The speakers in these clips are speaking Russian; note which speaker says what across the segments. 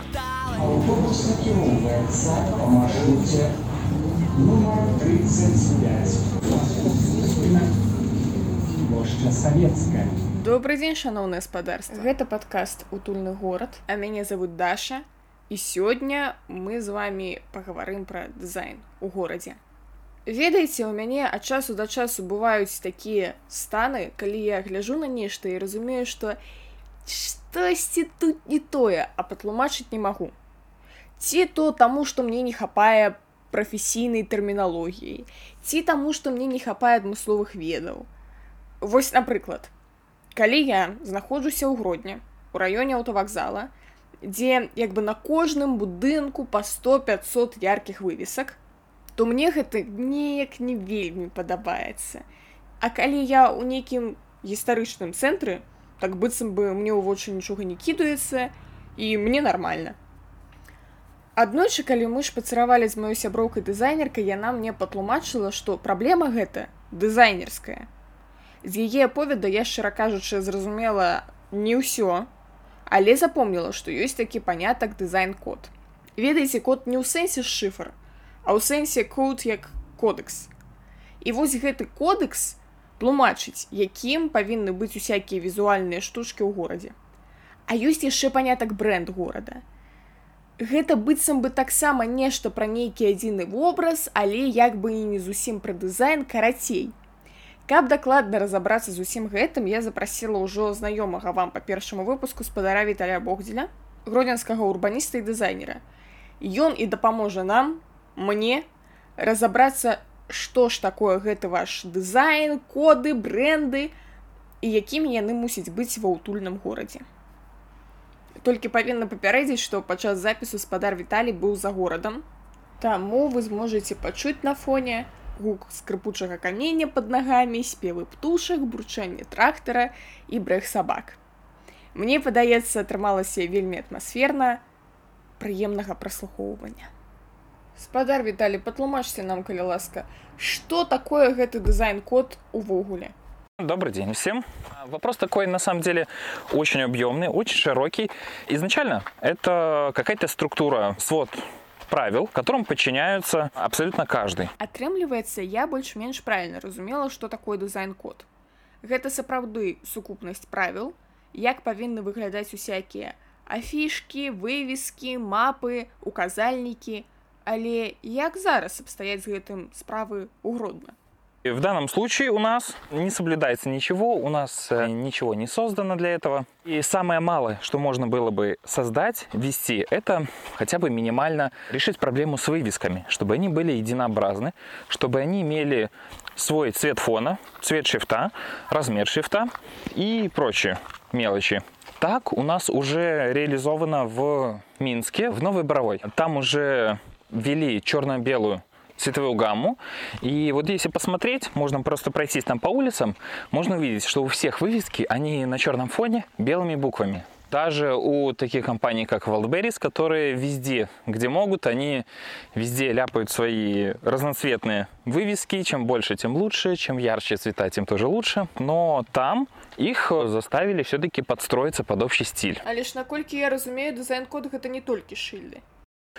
Speaker 1: Автобус накіроўваецца па маршруце нумар 35. Плошча Савецкая.
Speaker 2: Добрый дзень шаноўнае гаспадарства гэта падкаст утульны горад а мяне зовут Даша і сёння мы з вами пагаварым пра дызайн у горадзе ведаеце у мяне ад часу да часу бываюць такія станы калі я гляжу на нешта і разумею што штосьці тут не тое а патлумачыць не магу ці то таму што мне не хапае прафесійнай тэрміналогіі ці таму што мне не хапае адмысловых ведаў вось напрыклад калі я знаходжуся ў гродні у раёне аўтавакзала дзе як бы на кожным будынку па 100-500 яркіх вывесак то мне гэта неяк не вельмі падабаецца а калі я ў нейкім гістарычным цэнтры так быццам бы мне ў вочы нічога не кідаецца і мне нармальна. Аднойчы калі мы шпацыравалі з маёй сяброўкай дызайнеркай яна мне патлумачыла што праблема гэта дызайнерская. З яе аповеда я шчыра кажучы зразумела не ўсё але запомніла што ёсць такі панятак дызайн-код. Ведаеце код не ў сэнсе шыфр а ў сэнсе код як кодекс. І вось гэты кодекс тлумачыць якім павінны быць усякія візуальныя штучкі ў горадзе а ёсць яшчэ панятак бренд горада гэта быццам бы таксама нешта пра нейкі адзіны вобраз але як бы і не зусім пра дызайн карацей Каб дакладна разабрацца з усім гэтым я запрасіла ўжо знаёмага вам па першаму выпуску спадара віталя богдзеля гродзенскага урбаніста і дызайнера Ён і дапаможа нам мне разабрацца што ж такое гэты ваш дызайн коды бренды і якімі яны мусяць быць ва ўтульным горадзе. Толькі павінна папярэдзіць што падчас запісу спадар віталій быў за горадам. Таму вы зможаце пачуць на фоне гук скрыпучага камення под нагамі спевы птушак бурчэнне трактара і брэх сабак. Мне падаецца атрымалася вельмі атмасферна прыемнага праслухоўвання спадар віталі патлумачце нам калі ласка што такое гэты дызайн-код увогуле
Speaker 3: Добрый день всем. Вопрос такой, на самом деле, очень объемный, очень широкий. Изначально это какая-то структура, свод правил, которым подчиняются абсолютно каждый.
Speaker 2: Атрымліваецца, я больш-менш правільна разумела, што такое дызайн-код. Гэта сапраўды сукупнасць правіл, як павінны выглядаць усякія афішкі, вывескі, мапы, указальнікі, але як зараз абстаяць з гэтым справы ўгродна.
Speaker 3: В данном случае у нас не соблюдается ничего, у нас э, ничего не создано для этого. И самое малое, что можно было бы создать, ввести, это хотя бы минимально решить проблему с вывесками, чтобы они были единообразны, чтобы они имели свой цвет фона, цвет шрифта, размер шрифта и прочие мелочи. Так у нас уже реализовано в Минске, в Новой Боровой. Там уже ввели черно-белую цветовую гамму. И вот если посмотреть, можно просто пройтись там по улицам, можно увидеть, что у всех вывески, они на черном фоне белыми буквами. Даже у таких компаний, как Wildberries, которые везде, где могут, они везде ляпают свои разноцветные вывески. Чем больше, тем лучше. Чем ярче цвета, тем тоже лучше. Но там их заставили все-таки подстроиться под общий стиль.
Speaker 2: Але ж наколькі я разумею, дызайн-код гэта не толькі шыльды.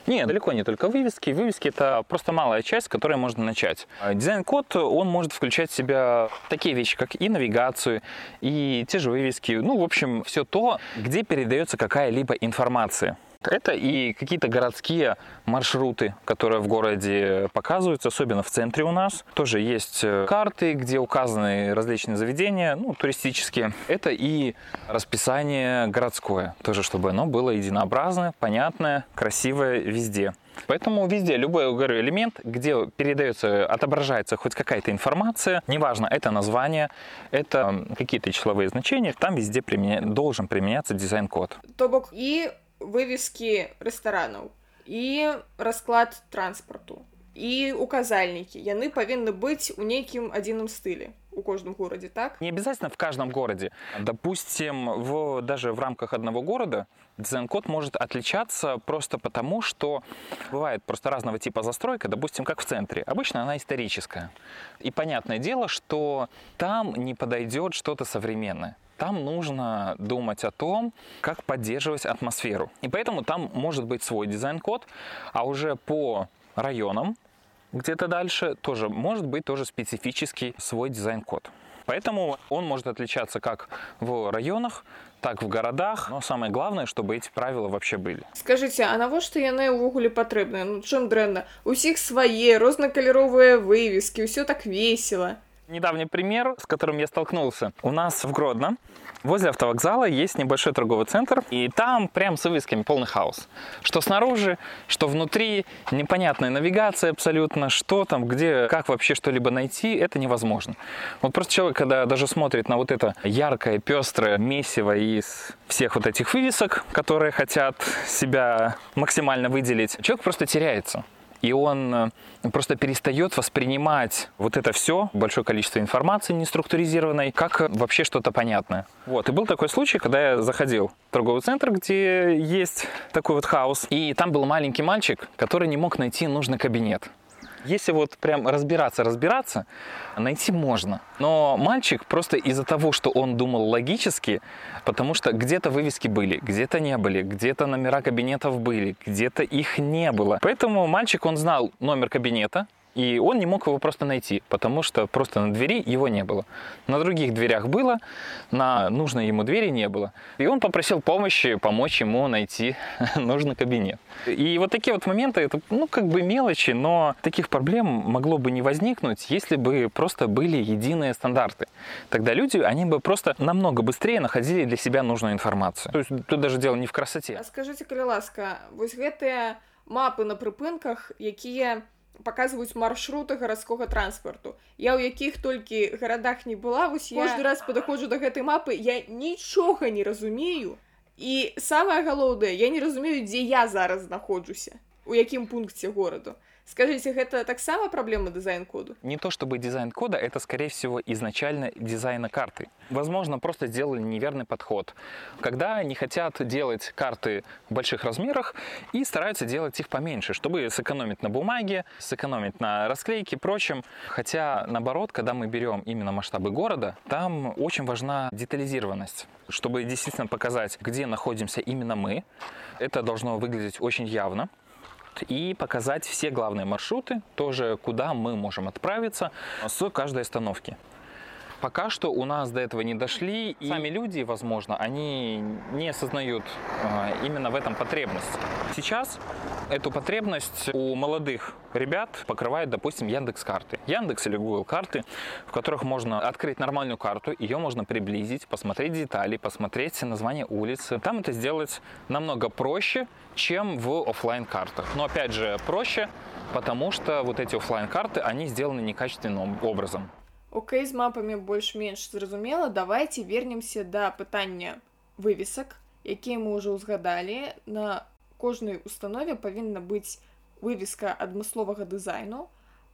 Speaker 3: Нет, далеко не только вывески. Вывески это просто малая часть, с которой можно начать. А дизайн-код, он может включать в себя такие вещи, как и навигацию, и те же вывески. Ну, в общем, все то, где передается какая-либо информация. Это и какие-то городские маршруты, которые в городе показываются, особенно в центре у нас. Тоже есть э, карты, где указаны различные заведения, ну, туристические. Это и расписание городское, тоже чтобы оно было единообразное, понятное, красивое везде. Поэтому везде любой говорю, элемент, где передается, отображается хоть какая-то информация, неважно, это название, это какие-то числовые значения, там везде применя... должен применяться дизайн-код.
Speaker 2: То бок и вывескі рэстаранаў і расклад транспарту і указальнікі яны павінны быць у нейкім адзіным стылі у кожным городе так
Speaker 3: не обязательно в каждом городе допустим в даже в рамках одного города дизайн-код может отличаться просто потому что бывает просто разного типа застройка допустим как в центре обычно она историческая и понятное дело что там не подойдет что-то современное там нужно думать о том, как поддерживать атмосферу. И поэтому там может быть свой дизайн-код, а уже по районам где-то дальше тоже может быть тоже специфический свой дизайн-код. Поэтому он может отличаться как в районах, так в городах. Но самое главное, чтобы эти правила вообще были.
Speaker 2: Скажите, а навошта яны ўвогуле патрэбныя ну чым дрэнна усіх свае рознакаляровыя вывески ўсё так весело
Speaker 3: Недавний пример, с которым я столкнулся. У нас в Гродно возле автовокзала есть небольшой торговый центр, и там прям с вывесками полный хаос. Что снаружи, что внутри, непонятная навигация абсолютно, что там, где, как вообще что-либо найти, это невозможно. Вот просто человек, когда даже смотрит на вот это яркое, пестрое месиво из всех вот этих вывесок, которые хотят себя максимально выделить, человек просто теряется и он э, просто перестает воспринимать вот это все, большое количество информации неструктуризированной, как вообще что-то понятное. Вот. И был такой случай, когда я заходил в торговый центр, где есть такой вот хаос, и там был маленький мальчик, который не мог найти нужный кабинет. Если вот прям разбираться, разбираться, найти можно. Но мальчик просто из-за того, что он думал логически, потому что где-то вывески были, где-то не были, где-то номера кабинетов были, где-то их не было. Поэтому мальчик, он знал номер кабинета, и он не мог его просто найти, потому что просто на двери его не было. На других дверях было, на нужной ему двери не было. И он попросил помощи, помочь ему найти нужный кабинет. И вот такие вот моменты, это ну как бы мелочи, но таких проблем могло бы не возникнуть, если бы просто были единые стандарты. Тогда люди, они бы просто намного быстрее находили для себя нужную информацию. То есть тут даже дело не в красоте.
Speaker 2: А скажите, калі ласка вось мапы на прыпынках якія паказваюць маршруты гарадскога транспарту я ў якіх толькі гарадах не была вось я кожны раз падаходжу да гэтай мапы я нічога не разумею і самае галоўнае я не разумею дзе я зараз знаходжуся у якім пункце гораду Скажите, это так само проблема дизайн-коду?
Speaker 3: Не то чтобы дизайн-кода, это, скорее всего, изначально дизайна карты. Возможно, просто сделали неверный подход. Когда они хотят делать карты в больших размерах и стараются делать их поменьше, чтобы сэкономить на бумаге, сэкономить на расклейке и прочем. Хотя, наоборот, когда мы берем именно масштабы города, там очень важна детализированность. Чтобы действительно показать, где находимся именно мы, это должно выглядеть очень явно и показать все главные маршруты, тоже куда мы можем отправиться с каждой остановки. Пока что у нас до этого не дошли, и сами люди, возможно, они не осознают э, именно в этом потребность. Сейчас эту потребность у молодых ребят покрывает, допустим, Яндекс карты. Яндекс или Google карты, в которых можно открыть нормальную карту, ее можно приблизить, посмотреть детали, посмотреть название улицы. Там это сделать намного проще, чем в офлайн картах. Но опять же проще, потому что вот эти офлайн карты они сделаны некачественным образом.
Speaker 2: Окей, з мапамі больш-менш зразумела, давайте вернемся да пытання вывесак, якія мы ўжо ўзгадалі. На кожнай установе павінна быць вывеска адмысловага дызайну,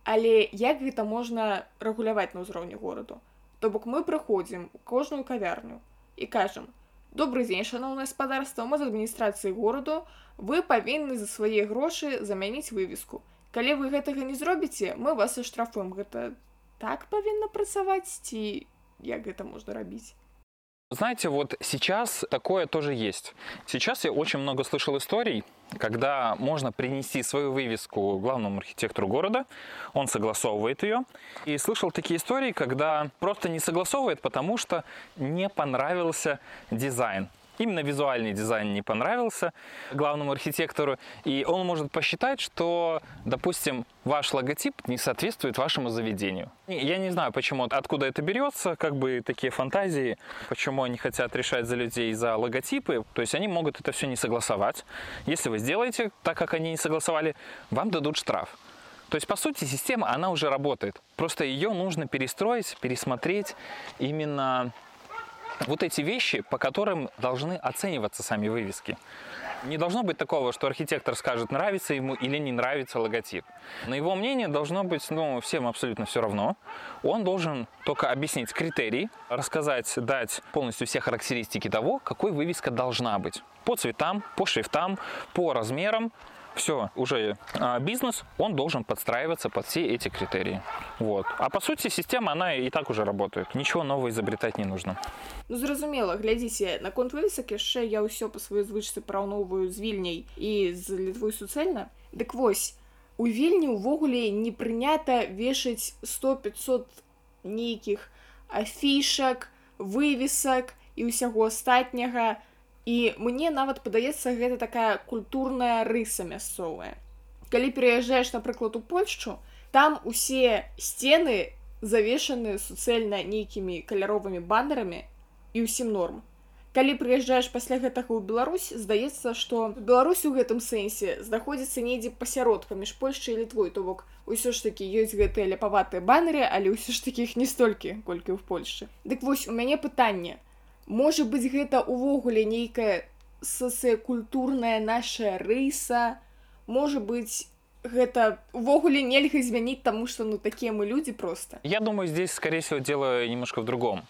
Speaker 2: Але як гэта можна рэгуляваць на ўзроўні гораду? То бок мы прыходзім у кожную кавярню і кажам: добрый дзень шаноўнае гаспадарства мы з адміністрацыі гораду вы павінны за свае грошы замяніць вывеску. Калі вы гэтага не зробіце, мы вас аштрафуем гэта так павінна працаваць ці як гэта можна рабіць
Speaker 3: Знаете, вот сейчас такое тоже есть. Сейчас я очень много слышал историй, когда можно принести свою вывеску главному архитектору города, он согласовывает ее. И слышал такие истории, когда просто не согласовывает, потому что не понравился дизайн именно визуальный дизайн не понравился главному архитектору, и он может посчитать, что, допустим, ваш логотип не соответствует вашему заведению. Я не знаю, почему, откуда это берется, как бы такие фантазии, почему они хотят решать за людей за логотипы, то есть они могут это все не согласовать. Если вы сделаете так, как они не согласовали, вам дадут штраф. То есть, по сути, система, она уже работает. Просто ее нужно перестроить, пересмотреть именно вот эти вещи, по которым должны оцениваться сами вывески. Не должно быть такого, что архитектор скажет, нравится ему или не нравится логотип. На его мнение должно быть ну, всем абсолютно все равно. Он должен только объяснить критерии, рассказать, дать полностью все характеристики того, какой вывеска должна быть. По цветам, по шрифтам, по размерам. Все, уже бизнес, он должен подстраиваться под все эти критерии. Вот. А по сути система, она и так уже работает. Ничего нового изобретать не нужно.
Speaker 2: Ну, зразумела, глядзіце, наконт вывесак яшчэ я ўсё па сваёй звычцы параўноўваю з вільняй і з літвой суцэльна. Дык вось, у вільні ўвогуле не прынята вешаць 100-500 нейкіх афішак, вывесак і ўсяго астатняга, і мне нават падаецца гэта такая культурная рыса мясцовая калі пераязджаеш напрыклад у польшчу там усе сцены завешаны суцэльна нейкімі каляровымі баннерамі і ўсім норм калі прыязджаеш пасля гэтага ў Беларусь здаецца што Беларусь у гэтым сэнсе знаходзіцца недзе пасярод паміж польшчай літвой то бок усё ж такі ёсць гэтыя ляпаватыя баннеры але ўсё ж такі іх не столькі колькі ў Польшчы дык вось у мяне пытанне можа быць гэта увогуле нейкая сацыякультурная наша рыса. Можа быць гэта увогуле нельга змяніць тому что ну такие мы люди просто
Speaker 3: я думаю здесь скорее всего дело немножко в другом.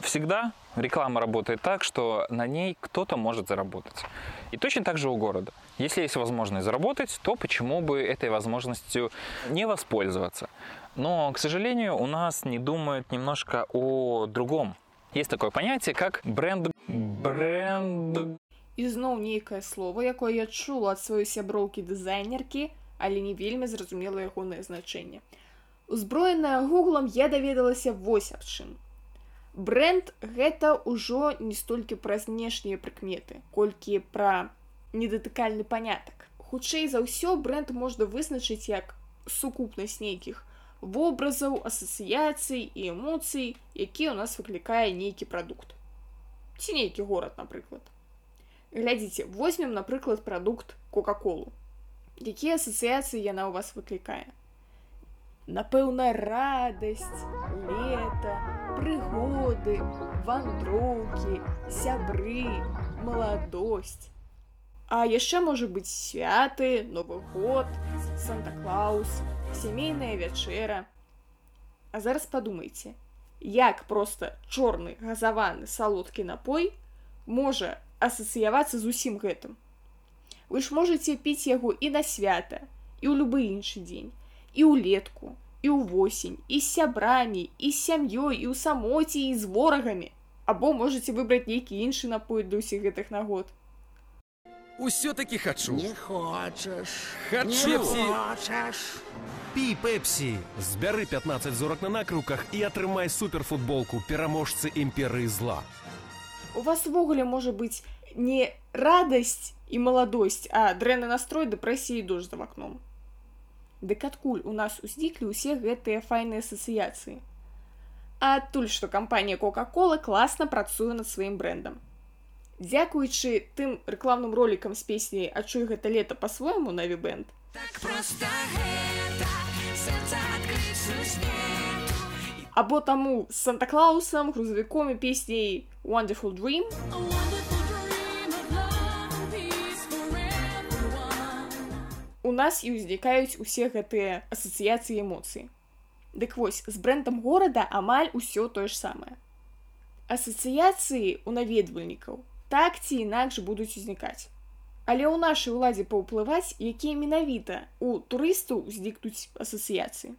Speaker 3: Всегда реклама работает так что на ней кто-то может заработать. И точно так же у города. Если есть возможность заработать то почему бы этой возможностью не воспользоваться? Но к сожалению у нас не думают немножко о другом есть такое понятие как бренд бренд
Speaker 2: ізноў нейкае слово якое я чула ад сваёй сяброўкі дызайнеркі але не вельмі зразумела ягонае значэнне. Узброеная гуглам я даведалася вось аб чым. Бренд гэта ўжо не столькі пра знешнія прыкметы колькі пра недатыкальны панятак. Хутчэй за ўсё бренд можна вызначыць як сукупнасць нейкіх вобразаў асацыяцый і эмоцый які ў нас выклікае нейкі прадукт ці нейкі горад напрыклад глядзіце возьмем напрыклад прадукт кока-колу якія асацыяцыі яна ў вас выклікае напэўна радасць лета прыгоды вандроўкі сябры маладосць А яшчэ можа быць святы новы год санта-клаус сямейная вячэра. А зараз падумайце, як проста чорны газаваны салодкі напой можа асацыявацца з усім гэтым. Вы ж можаце піць яго і на свята, і ў любы іншы дзень, і ўлетку, і ў восень, і з сябрамі, і з сям'ёй, і ў самоце і з ворагамі, або можаце выбраць нейкі іншы напой для ўсіх гэтых нагод.
Speaker 4: Усё-таки хачу.
Speaker 5: Не хочаш.
Speaker 4: Хачу.
Speaker 5: Не хочаш.
Speaker 4: Пі пепсі. Збяры 15 зорак на накруках і атрымай суперфутболку пераможцы імперыі зла.
Speaker 2: У вас увогуле можа быць не радасць і маладосць, а дрэнны настрой дэпрэсіі і дождж за вакном. Дык адкуль у нас узніклі ўсе гэтыя файныя асацыяцыі. А адтуль, што кампанія Кока-кола класна працуе над сваім брэндам. Дзякуючы тым рэкламным ролікам з песняй адчуй гэта лета па-свойму на вібэнд.
Speaker 5: Так проста гэта свету.
Speaker 2: Або таму з Санта-Клаусам, грузавіком і песняй Wonderful Dream. У нас і ўзнікаюць усе гэтыя асацыяцыі эмоцый. Дык вось з брэндам горада амаль усё тое ж самае. Асацыяцыі у наведвальнікаў так ці інакш будуць узнікаць. Але ў нашай уладзе паўплываць, якія менавіта у турыстаў узнікнуць асацыяцыі.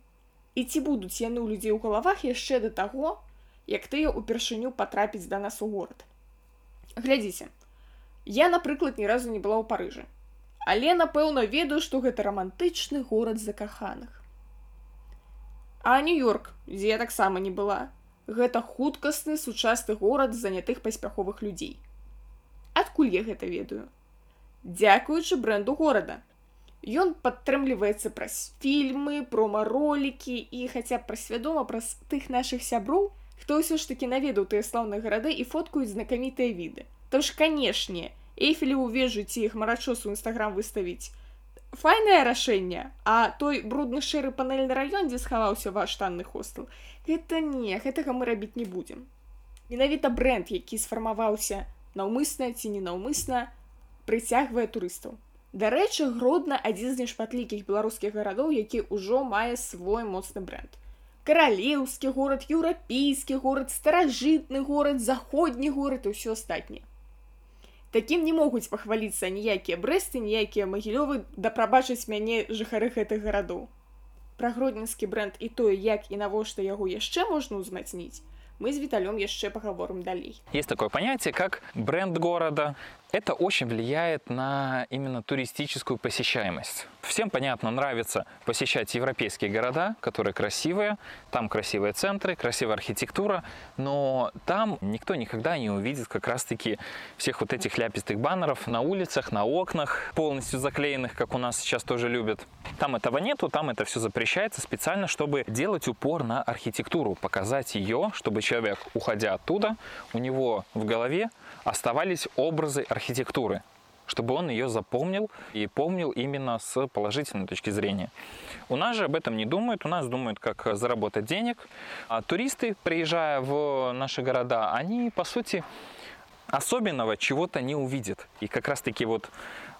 Speaker 2: І ці будуць яны ў людзей у галавах яшчэ да таго, як тыя ўпершыню патрапіць да нас у горад. Глядзіце, я, напрыклад, ні разу не была ў парыжы. Але, напэўна, ведаю, што гэта рамантычны горад закаханых. А Нью-Йорк, дзе я таксама не была, гэта хуткасны сучасны горад занятых паспяховых людзей. Адкуль я гэта ведаю? Дзякуючы бренду горада. Ён падтрымліваецца праз фільмы, промаролікі і хаця б праз свядома праз тых нашых сяброў, хто ўсё ж такі наведаў тыя слаўныя гарады і фоткаюць знакамітыя віды. То ж, канешне, эйфелеву вежу ці іх марачос у нстаграм выставіць. Файнае рашэнне, а той брудны шэры панельны раён, дзе схаваўся ваш танны хостел, гэта не, гэтага мы рабіць не будзем. Менавіта бренд, які сфармаваўся наўмысна ці ненаўмысна прыцягвае турыстаў. Дарэчы, гродна адзін з нешматлікіх беларускіх гарадоў, які ўжо мае свой моцны бренд. Каралеўскі горад, еўрапейскі горад, старажытны горад, заходні горад і ўсё астатняе. Такім не могуць пахваліцца ніякія брэсты, ніякія магілёвы да прабачыць мяне жыхары гэтых гарадоў. Пра гродненскі бренд і тое, як і навошта яго яшчэ можна ўзмацніць, мы з віталём яшчэ пагаворым далей.
Speaker 3: Есть такое понятие, как бренд города. Это очень влияет на именно туристическую посещаемость. Всем, понятно, нравится посещать европейские города, которые красивые, там красивые центры, красивая архитектура, но там никто никогда не увидит как раз-таки всех вот этих ляпистых баннеров на улицах, на окнах, полностью заклеенных, как у нас сейчас тоже любят. Там этого нету, там это все запрещается специально, чтобы делать упор на архитектуру, показать ее, чтобы человек, уходя оттуда, у него в голове оставались образы архитектуры, чтобы он ее запомнил и помнил именно с положительной точки зрения. У нас же об этом не думают, у нас думают, как заработать денег. А туристы, приезжая в наши города, они, по сути, особенного чего-то не увидят. И как раз-таки вот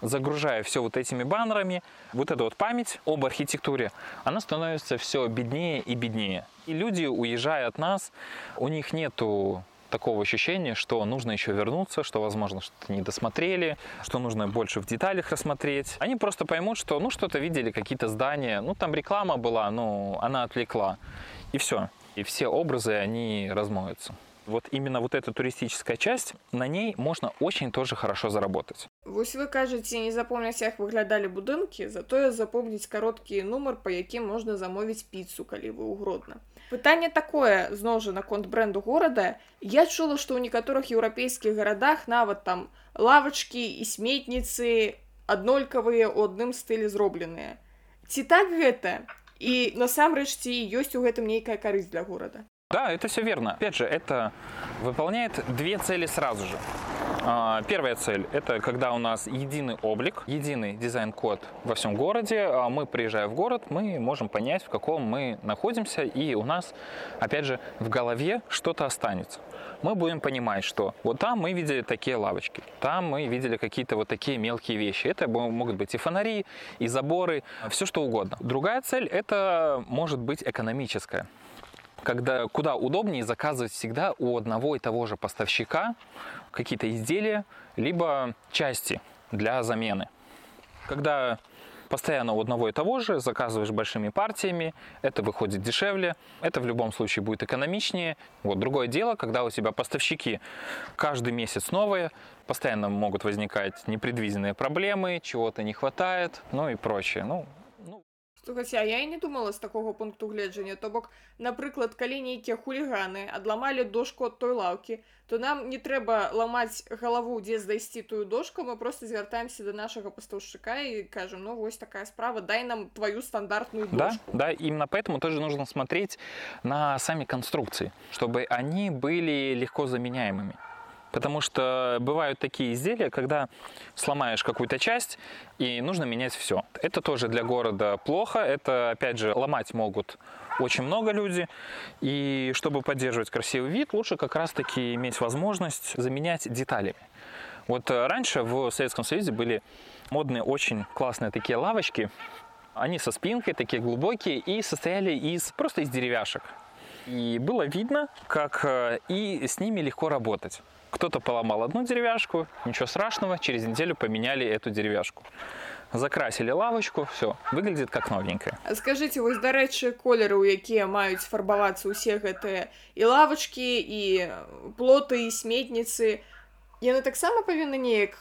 Speaker 3: загружая все вот этими баннерами, вот эта вот память об архитектуре, она становится все беднее и беднее. И люди, уезжая от нас, у них нету такого ощущения, что нужно еще вернуться, что, возможно, что-то не досмотрели, что нужно больше в деталях рассмотреть. Они просто поймут, что, ну, что-то видели, какие-то здания, ну, там реклама была, ну, она отвлекла. И все. И все образы, они размоются. Вот именно вот эта туристическая часть, на ней можно очень тоже хорошо заработать.
Speaker 2: Вось вы кажаце не запомняць як выглядалі будынкі затое запомніць кароткі нумар па якім можна замовіць піцу калі вы ў гродна пытанне такое зноў жа наконт бренду горада я чула што ў некаторых еўрапейскіх гарадах нават там лавачкі і сметніцы аднолькавыя ў адным стылі зробленыя ці так гэта і насамрэч ці ёсць у гэтым нейкая карысць для горада
Speaker 3: Да, это все верно. Опять же, это выполняет две цели сразу же. А, Первая цель – это когда у нас единый облик, единый дизайн-код во всем городе. А Мы, приезжая в город, мы можем понять, в каком мы находимся, и у нас, опять же, в голове что-то останется. Мы будем понимать, что вот там мы видели такие лавочки, там мы видели какие-то вот такие мелкие вещи. Это могут быть и фонари, и заборы, все что угодно. Другая цель – это может быть экономическая когда куда удобнее заказывать всегда у одного и того же поставщика какие-то изделия, либо части для замены. Когда постоянно у одного и того же заказываешь большими партиями, это выходит дешевле, это в любом случае будет экономичнее. Вот другое дело, когда у тебя поставщики каждый месяц новые, постоянно могут возникать непредвиденные проблемы, чего-то не хватает, ну и прочее. Ну,
Speaker 2: Слухайце, а я і не думала з такога пункту гледжання то бок напрыклад калі нейкія хуліганы адламалі дошку ад той лаўкі то нам не трэба ламаць галаву дзе знайсці тую дошку мы просто звяртаемся до нашага пастаўшчыка і кажам ну вось такая справа дай нам твою стандартную
Speaker 3: Да,
Speaker 2: дошку
Speaker 3: да, именно поэтому тоже нужно смотреть на сами конструкции, чтобы они были легко заменяемыми. Потому что бывают такие изделия, когда сломаешь какую-то часть и нужно менять все. Это тоже для города плохо. Это, опять же, ломать могут очень много люди. И чтобы поддерживать красивый вид, лучше как раз-таки иметь возможность заменять деталями. Вот э, раньше в Советском Союзе были модные очень классные такие лавочки. Они со спинкой, такие глубокие, и состояли из просто из деревяшек. И было видно, как э, и с ними легко работать. Кто-то поломал одну деревяшку, ничего страшного, через неделю поменяли эту деревяшку. Закрасили лавочку, все, выглядит как новенькая.
Speaker 2: Скажыце вось дарэчы колеры у якія маюць фарбавацца ўсе гэтыя і лавачкі і плоты і сметніцы яны таксама павінны неяк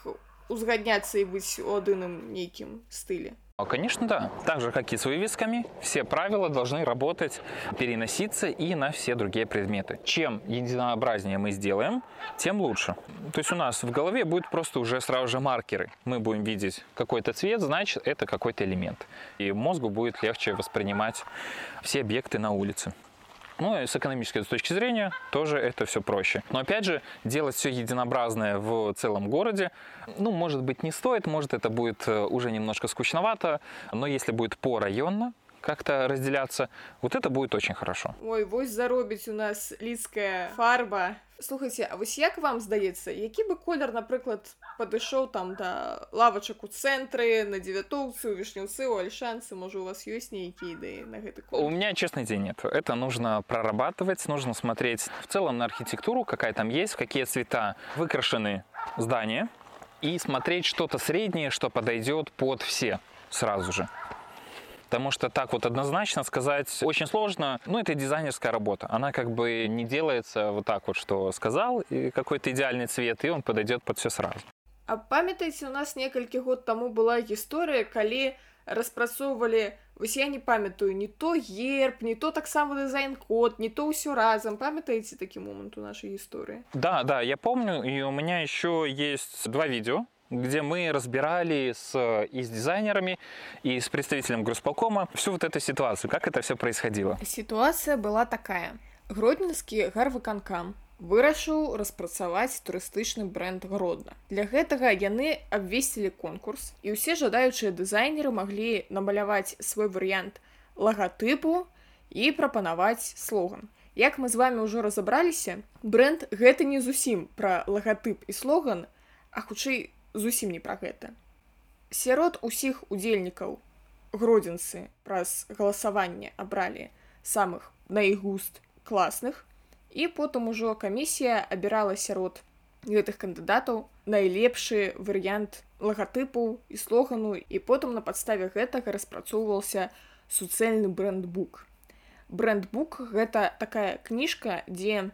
Speaker 2: узгадняцца і быць у адыным нейкім стылі
Speaker 3: Конечно, да. Так же, как и с вывесками, все правила должны работать, переноситься и на все другие предметы. Чем единообразнее мы сделаем, тем лучше. То есть у нас в голове будет просто уже сразу же маркеры. Мы будем видеть какой-то цвет, значит, это какой-то элемент. И мозгу будет легче воспринимать все объекты на улице. Ну и с экономической точки зрения тоже это все проще. Но опять же, делать все единообразное в целом городе, ну, может быть, не стоит, может, это будет э, уже немножко скучновато, но если будет по районно как-то разделяться, вот это будет очень хорошо.
Speaker 2: Ой вось заробіць у нас лідская фарба слухайце А вось як вам здаецца які бы колер напрыклад падышоў там да лавачак у цэнтры на дзевятоўцы у вішнюцы у альшанцы можа у вас ёсць нейкія ідэі на гэты
Speaker 3: У
Speaker 2: колер
Speaker 3: меня, честно, идей нет. Это нужно прорабатывать, нужно смотреть в целом на архитектуру, какая там есть, в какие цвета выкрашены здания. и смотреть что-то среднее, что подойдет под все сразу же. Потому что так вот однозначно сказать очень сложно. Ну, это дизайнерская работа. Она как бы не делается вот так вот, что сказал, и какой-то идеальный цвет, и он подойдет под все сразу.
Speaker 2: А памятаеце у нас некалькі год таму была гісторыя калі распрацоўвалі вось я не памятаю не то герб не то таксама дызайн-код не то ўсё разам памятаеце такі момант у нашай гісторыі
Speaker 3: Да, да, я помню, и у меня еще есть два видео, где мы разбирали с, и с дизайнерами, и с представителем Грузполкома всю вот эту ситуацию, как это все происходило.
Speaker 2: сітуацыя была такая гродненскі гарвыканкам вырашыў распрацаваць турыстычны бренд гродна для гэтага яны абвесцілі конкурс і ўсе жадаючыя дызайнеры маглі намаляваць свой варыянт лагатыпу і прапанаваць слоган. Як мы з вами ўжо разабраліся бренд гэта не зусім пра лагатып і слоган а хутчэй зусім не пра гэта сярод усіх удзельнікаў гродзенцы праз галасаванне абралі самых на іх густ класных і потым ужо камісія абірала сярод гэтых кандыдатаў найлепшы варыянт лагатыпу і слогану і потым на падставе гэтага распрацоўваўся суцэльны брендбук. Брендбук гэта такая кніжка дзе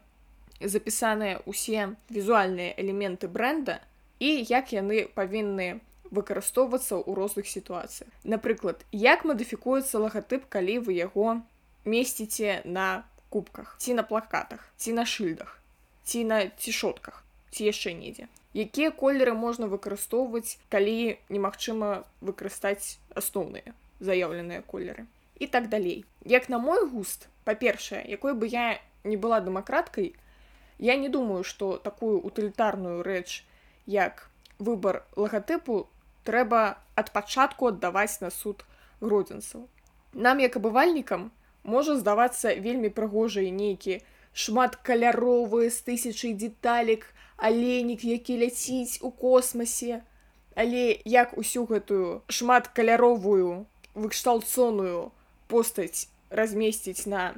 Speaker 2: запісаныя ўсе візуальныя элементы бренда і як яны павінны выкарыстоўвацца ў розных сітуацыях напрыклад як мадыфікуецца лагатып калі вы яго месціце на кубках ці на плакатах ці на шыльдах ці на цішотках ці яшчэ недзе. Якія колеры можна выкарыстоўваць калі немагчыма выкарыстаць асноўныя заяўленыя колеры і так далей. Як на мой густ па-першае якой бы я не была дэмакраткай я не думаю што такую утылітарную рэч як выбар лагатыпу трэба ад пачатку аддаваць на суд гродзенцаў. Нам як абывальнікам можа здавацца вельмі прыгожай нейкі шматкаляровы з тысячай деталек аленік які ляціць у космасе але як усю гэтую шматкаляровую выкшталцоную постаць размесціць на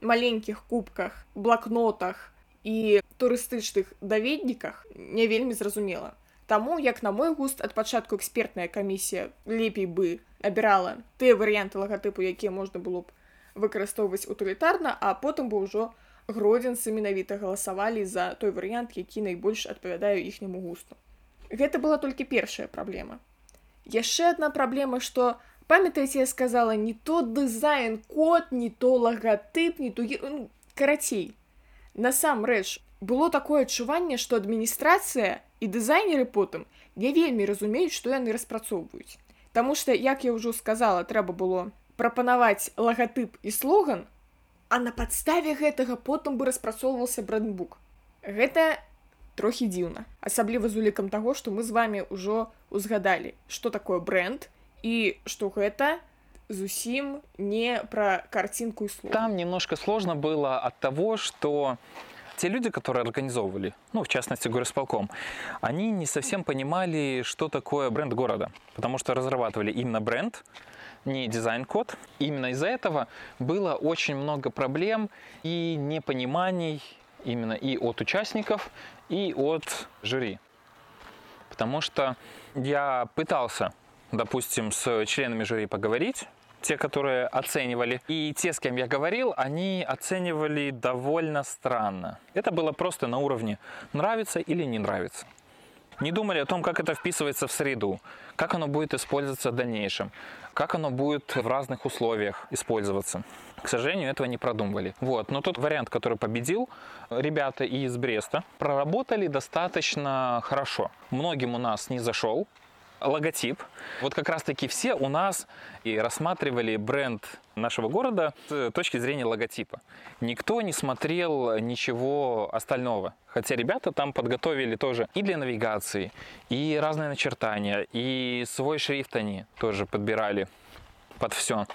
Speaker 2: маленькіх кубках блакнотах і турыстычных даведніках не вельмі зразумела Таму як на мой густ ад пачатку экспертная камісія лепей бы абірала тыя варыянты лагатыпу якія можна было б выкарыстоўваць утылітарна а потым бы ўжо гродзенцы менавіта галасавалі за той варыянт які найбольш адпавядае іхняму густу гэта была толькі першая праблема яшчэ одна праблема што памятаеце я сказала не то дызайн код не то лагатып не то ге- ну, карацей насамрэч было такое адчуванне што адміністрацыя і дызайнеры потым не вельмі разумеюць што яны распрацоўваюць Таму што як я ўжо сказала трэба было прапанаваць лагатып і слоган а на падставе гэтага потым бы распрацоўваўся брендбук гэта трохі дзіўна асабліва з улікам таго што мы з вами ўжо узгадалі што такое бренд і што гэта зусім не пра карцінку і слова
Speaker 3: Там немножко сложно было от того, что те люди, которые организовывали, ну, в частности, горосполком, они не совсем понимали, что такое бренд города, потому что разрабатывали именно бренд, не дизайн-код. Именно из-за этого было очень много проблем и непониманий именно и от участников, и от жюри. Потому что я пытался, допустим, с членами жюри поговорить, те, которые оценивали. И те, с кем я говорил, они оценивали довольно странно. Это было просто на уровне нравится или не нравится. Не думали о том, как это вписывается в среду, как оно будет использоваться в дальнейшем, как оно будет в разных условиях использоваться. К сожалению, этого не продумывали. Вот. Но тот вариант, который победил, ребята из Бреста проработали достаточно хорошо. Многим у нас не зашел, логотип. Вот как раз-таки все у нас и рассматривали бренд нашего города с точки зрения логотипа. Никто не смотрел ничего остального. Хотя ребята там подготовили тоже и для навигации, и разные начертания, и свой шрифт они тоже подбирали под все.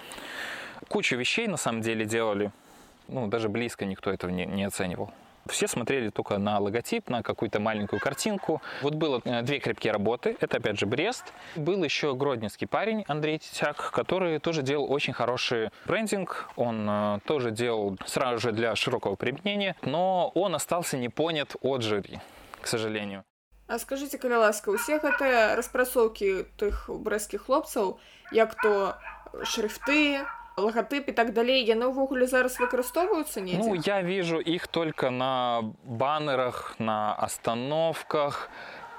Speaker 3: Кучу вещей на самом деле делали. Ну, даже близко никто этого не, не оценивал. Все смотрели только на логотип, на какую-то маленькую картинку. Вот было э, две крепкие работы. Это, опять же, Брест. Был еще гродненский парень Андрей Титяк, который тоже делал очень хороший брендинг. Он э, тоже делал сразу же для широкого применения. Но он остался не понят от жюри, к сожалению.
Speaker 2: А скажите, калі ласка, усе гэтыя распрацоўкі тых брэсцкіх хлопцаў, як то шрифты, лагатып і так далей, яны ўвогуле зараз выкарыстоўваюцца недзе?
Speaker 3: Ну, я вижу их только на баннерах, на остановках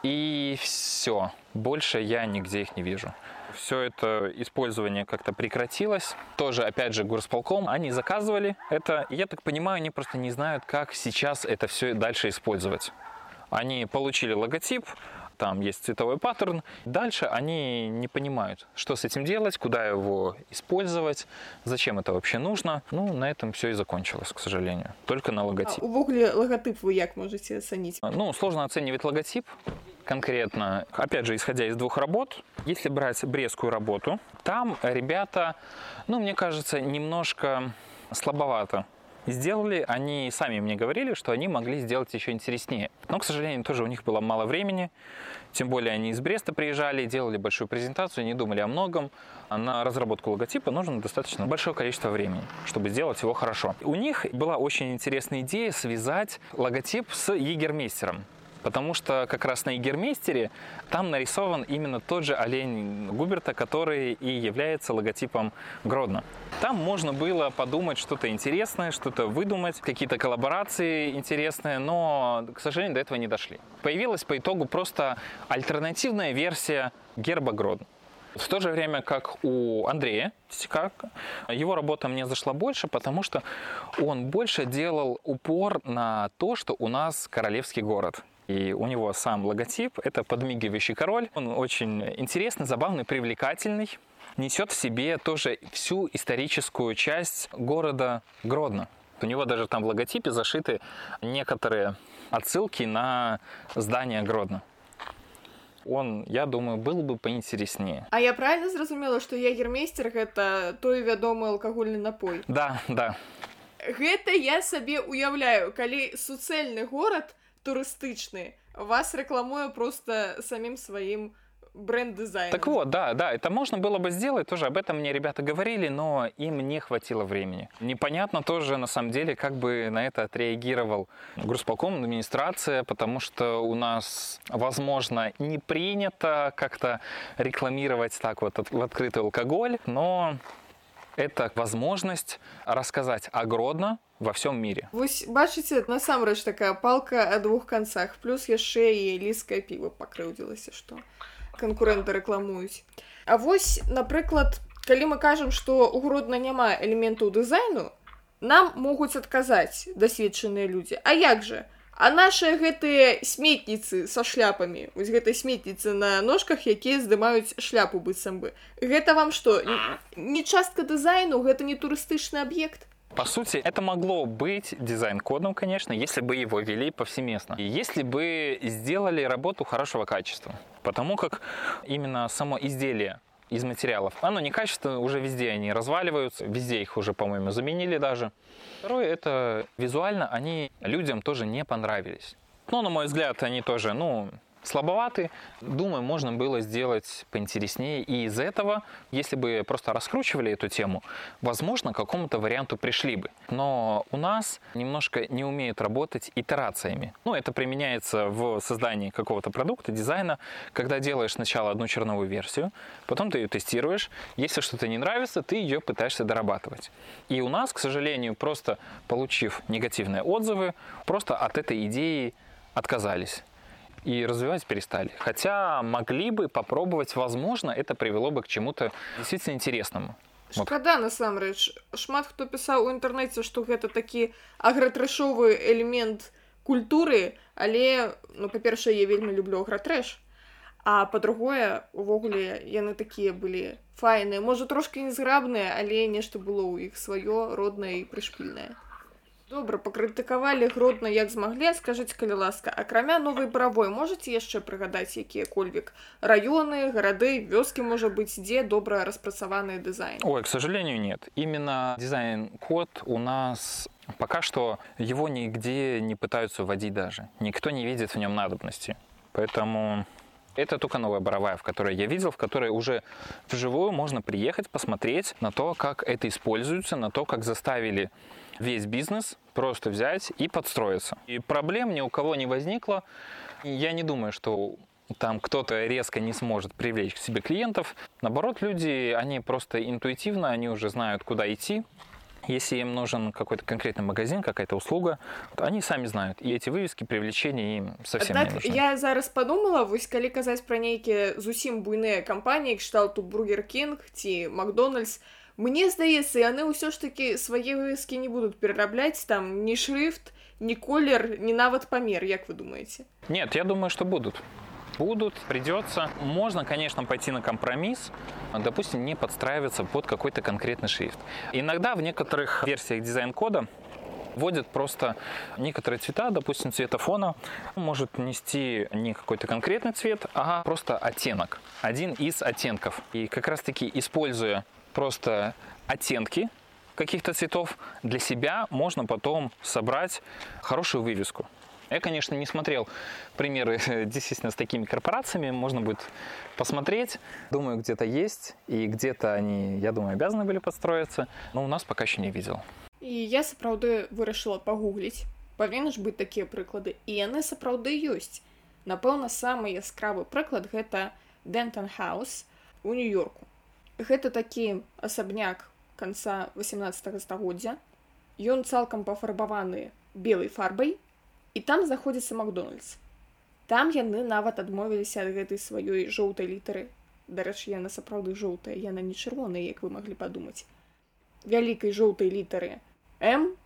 Speaker 3: и все. Больше я нигде их не вижу. Все это использование как-то прекратилось. Тоже, опять же, горсполком. Они заказывали это. Я так понимаю, они просто не знают, как сейчас это все дальше использовать. Они получили логотип, там есть цветовой паттерн. Дальше они не понимают, что с этим делать, куда его использовать, зачем это вообще нужно. Ну, на этом все и закончилось, к сожалению. Только на
Speaker 2: А,
Speaker 3: логотип.
Speaker 2: увогуле лагатып вы як можете ацаніць?
Speaker 3: Ну, сложно оценивать логотип конкретно. Опять же, исходя из двух работ. Если брать брестскую работу, там ребята, ну, мне кажется, немножко слабовато сделали. Они сами мне говорили, что они могли сделать еще интереснее. Но, к сожалению, тоже у них было мало времени. Тем более они из Бреста приезжали, делали большую презентацию, не думали о многом. А на разработку логотипа нужно достаточно большое количество времени, чтобы сделать его хорошо. У них была очень интересная идея связать логотип с егермейстером. Потому что как раз на Егермейстере там нарисован именно тот же олень Губерта, который и является логотипом Гродно. Там можно было подумать что-то интересное, что-то выдумать, какие-то коллаборации интересные, но, к сожалению, до этого не дошли. Появилась по итогу просто альтернативная версия герба Гродно. В то же время, как у Андрея Титикака, его работа мне зашла больше, потому что он больше делал упор на то, что у нас королевский город. И у него сам логотип – это подмигивающий король. Он очень интересный, забавный, привлекательный. Несет в себе тоже всю историческую часть города Гродно. У него даже там в логотипе зашиты некоторые отсылки на здание Гродно. Он, я думаю, был бы поинтереснее.
Speaker 2: А я правильно зразумела, што ягермейстер гэта той вядомы алкагольны напой.
Speaker 3: Да, да.
Speaker 2: Гэта я сабе уяўляю, калі суцэльны горад турыстычны вас рэкламуе просто самім сваім бренд-дызайнам.
Speaker 3: Так вот, да, да, это можно было бы сделать, тоже об этом мне ребята говорили, но им не хватило времени. Непонятно тоже, на самом деле, как бы на это отреагировал грузполком, администрация, потому что у нас, возможно, не принято как-то рекламировать так вот от- в открытый алкоголь, но это возможность рассказать о Гродно во всем мире.
Speaker 2: Вось бачыце насамрэч такая палка о двух канцах плюс яшчэ і ліскае піва пакрыўдзілася што канкурэнты рэкламуюць А вось напрыклад калі мы кажам што у гродна няма элементаў дызайну нам могуць адказаць дасведчаныя людзі А як же А нашыя гэтыя сметніцы са шляпамі вось гэтай сметніцы на ножках якія здымаюць шляпу быццам бы гэта вам што не частка дызайну гэта не турыстычны аб'ект
Speaker 3: По сути, это могло быть дизайн-кодом, конечно, если бы его вели повсеместно. И если бы сделали работу хорошего качества. Потому как именно само изделие из материалов, оно некачественное, уже везде они разваливаются, везде их уже, по-моему, заменили даже. Второе, это визуально они людям тоже не понравились. Но, на мой взгляд, они тоже, ну, слабоваты. Думаю, можно было сделать поинтереснее. И из этого, если бы просто раскручивали эту тему, возможно, к какому-то варианту пришли бы. Но у нас немножко не умеют работать итерациями. Ну, это применяется в создании какого-то продукта, дизайна, когда делаешь сначала одну черновую версию, потом ты ее тестируешь. Если что-то не нравится, ты ее пытаешься дорабатывать. И у нас, к сожалению, просто получив негативные отзывы, просто от этой идеи отказались и развивать перестали. Хотя могли бы попробовать, возможно, это привело бы к чему-то действительно интересному. Вот.
Speaker 2: Шкада насамрэч шмат хто пісаў у інтэрнэце што гэта такі агратрэшовы элемент культуры але ну па-першае я вельмі люблю агратрэш а па-другое увогуле яны такія былі файныя можа трошки незграбныя але нешта было ў іх сваё роднае і прышпільнае добра пакрытыкавалі гродна як змаглі скажыце калі ласка акрамя новай баравой можаце яшчэ прыгадаць якія-кольвік раёны гарады вёскі можа быць дзе добра распрацаваны дызайн
Speaker 3: Ой, к сожалению, нет. Именно дизайн-код у нас пока что его нигде не пытаются вводить даже. Никто не видит в нем надобности. Поэтому это только новая боровая, в которой я видел, в которой уже вживую можно приехать, посмотреть на то, как это используется, на то, как заставили весь бизнес просто взять и подстроиться. И проблем ни у кого не возникло. Я не думаю, что там кто-то резко не сможет привлечь к себе клиентов. Наоборот, люди, они просто интуитивно, они уже знают, куда идти. Если им нужен какой-то конкретный магазин, какая-то услуга, то они сами знают. И эти вывески привлечения им совсем не
Speaker 2: Аднак
Speaker 3: нужны.
Speaker 2: я зараз подумала вось калі казаць пра нейкія зусім буйныя кампаніі кшталту бургер Кинг ці Макдональдс мне здаецца яны ўсё ж таки свае вывескі не будуць перарабляць там ні шрифт ні колер ні нават памер як вы думаеце
Speaker 3: Нет, я думаю, что будут. Будут, придется. Можно, конечно, пойти на компромисс, допустим, не подстраиваться под какой-то конкретный шрифт. Иногда в некоторых версиях дизайн-кода вводят просто некоторые цвета, допустим, цвета фона может нести не какой-то конкретный цвет, а просто оттенок, один из оттенков. И как раз-таки используя просто оттенки каких-то цветов, для себя можно потом собрать хорошую вывеску. Я, конечно, не смотрел примеры действительно с такими корпорациями. Можно будет посмотреть. Думаю, где-то есть. И где-то они, я думаю, обязаны были подстроиться. Но у нас пока еще не видел.
Speaker 2: і я сапраўды вырашыла пагугліць павінны ж быць такія прыклады і яны сапраўды ёсць напэўна самы яскравы прыклад гэта Дэнтон Хаус у нью-йорку гэта такі асабняк канца 18 стагоддзя ён цалкам пафарбаваны белай фарбай і там знаходзіцца Макдональдс там яны нават адмовіліся ад гэтай сваёй жоўтай літары дарэчы яна сапраўды жоўтая яна не чырвоная як вы маглі падумаць вялікай жоўтай літары М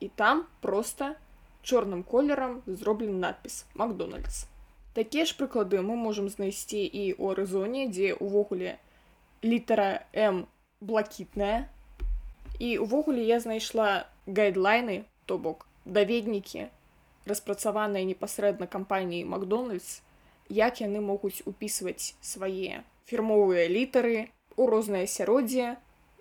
Speaker 2: і там просто чорным колерам зроблены надпіс Макдональдс. Такія ж прыклады мы можам знайсці і ў арызоне, дзе ўвогуле літара М блакітная. І ўвогуле я знайшла гайдлайны, то бок даведнікі, распрацаваныя непасрэдна кампаніі Макдональдс, як яны могуць упісваць свае фірмовыя літары у рознае асяроддзе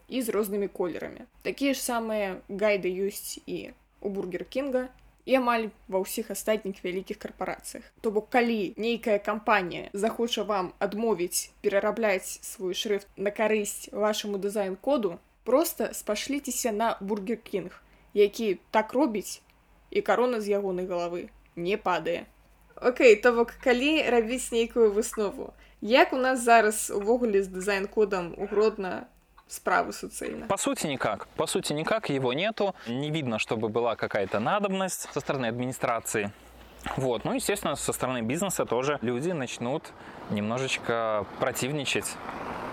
Speaker 2: і з рознымі колерамі. Такія ж самыя гайды ёсць і у бургер Кінга і амаль ва ўсіх астатніх вялікіх карпорацыях. То бок калі нейкая кампанія захоча вам адмовіць перарабляць свой шрифт на карысць вашаму дызайн-коду, просто спашліцеся на бургер Кінг, які так робіць і карона з ягонай галавы не падае. Окей, то бок калі рабіць нейкую выснову. Як у нас зараз увогуле з дызайн-кодам у гродна справы суцэльна?
Speaker 3: По сути, никак. По сути, никак. Его нету. Не видно, чтобы была какая-то надобность со стороны администрации. Вот. Ну, естественно, со стороны бизнеса тоже люди начнут немножечко противничать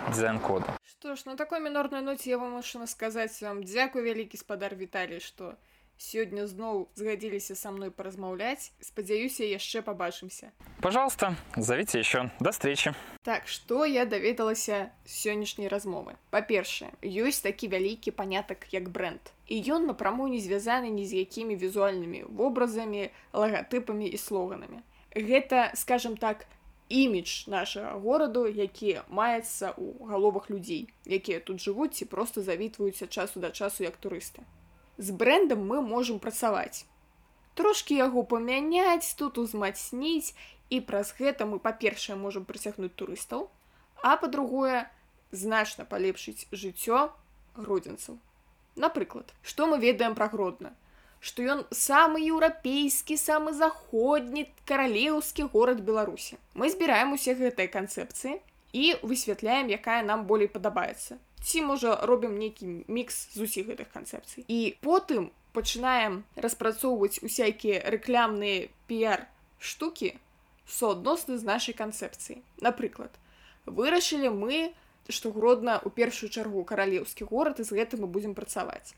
Speaker 3: дизайн-коду.
Speaker 2: Што ж, на такой мінорнай ноце я вам мушана сказаць вам дзякуй вялікі спадар Віталій, што сёння зноў згадзіліся са мной паразмаўляць. Спадзяюся, яшчэ пабачымся.
Speaker 3: Пожалуйста, зовите еще. До встречи.
Speaker 2: Так, што я даведалася сённяшняй размовы. Па-першае, ёсць такі вялікі панятак як бренд. І ён напраму не звязаны ні з якімі візуальнымі вобразамі, лагатыпамі і слоганамі. Гэта, скажем так, імідж нашага гораду, які маецца ў галовах людзей, якія тут жывуць ці проста завітваюцца часу да часу як турысты. З брэндам мы можам працаваць. Трошкі яго памяняць, тут узмацніць, і праз гэта мы, па-першае, можам прыцягнуць турыстаў, а па-другое, значна палепшыць жыццё гродзенцаў. Напрыклад, што мы ведаем пра гродна? Што ён самы еўрапейскі, самы заходні каралеўскі горад Беларусі. Мы збіраем усе гэтыя канцэпцыі і высвятляем, якая нам болей падабаецца. Ці можа робім нейкі мікс з усіх гэтых канцэпцый. І потым пачынаем распрацоўваць усякія рэклямныя піяр штукі суадносны з нашай канцэпцыі. Напрыклад, вырашылі мы, што гродна ў першую чаргу каралеўскі горад і з гэтым мы будзем працаваць.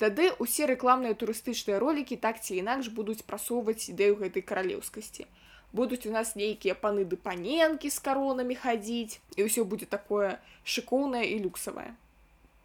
Speaker 2: Тады ўсе рэкламныя турыстычныя ролікі так ці інакш будуць прасоўваць ідэю гэтай каралеўскасці. Будуць у нас нейкія паны ды паненкі з каронамі хадзіць, і ўсё будзе такое шыкоўнае і люксавае.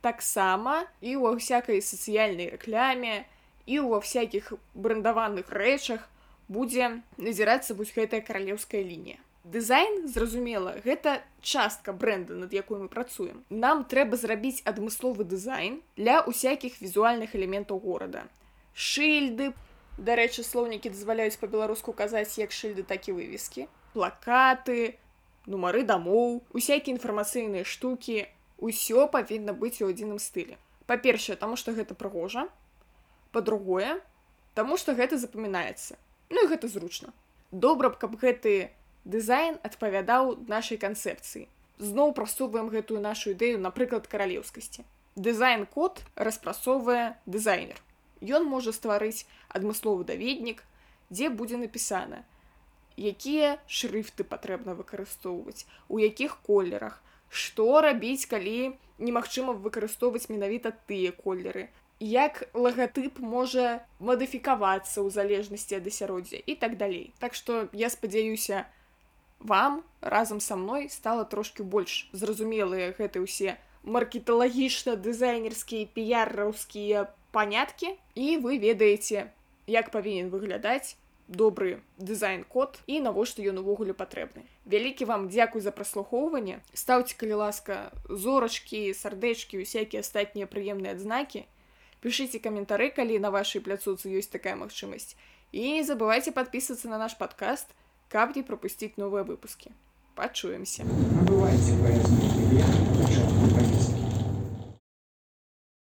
Speaker 2: Таксама і ўва всякай сацыяльнай рэкляме, і ўва всякіх брэндаваных рэчах будзе назірацца вось гэтая каралеўская лінія. Дызайн, зразумела, гэта частка бренда, над якой мы працуем. Нам трэба зрабіць адмысловы дызайн для усякіх візуальных элементаў горада. Шыльды, дарэчы, слоўнікі дазваляюць па-беларуску казаць як шыльды, так і вывескі, плакаты, нумары дамоў, усякія інфармацыйныя штукі, усё павінна быць у адзіным стылі. Па-першае, таму што гэта прыгожа, па-другое, таму што гэта запамінаецца. Ну і гэта зручна. добра б каб гэты дызайн адпавядаў нашай канцэпцыі зноў прасоўваем гэтую нашу ідэю напрыклад каралеўскасці дызайн код распрасоўвае дызайнер ён можа стварыць адмысловы даведнік дзе будзе напісана якія шрыфты патрэбна выкарыстоўваць у якіх колерах што рабіць калі немагчыма выкарыстоўваць менавіта тыя колеры як лагатып можа мадыфікавацца ў залежнасці ад асяроддзя і так далей так што я спадзяюся вам разам са мной стала трошки больш зразумелыя гэты ўсе маркеталагічна дызайнерскія піярраўскія паняткі і вы ведаеце як павінен выглядаць добры дызайн-код і навошта ён увогуле патрэбны. Вялікі вам дзякуй за праслухоўванне. Стаўце, калі ласка, зорачкі, сардэчкі, усякія астатнія прыемныя адзнакі. Пішыце каментары, калі на вашай пляцоцы ёсць такая магчымасць. І не забывайце падпісацца на наш падкаст, каб не прапусціць новыя выпускі. Пачуемся.
Speaker 1: Набывайте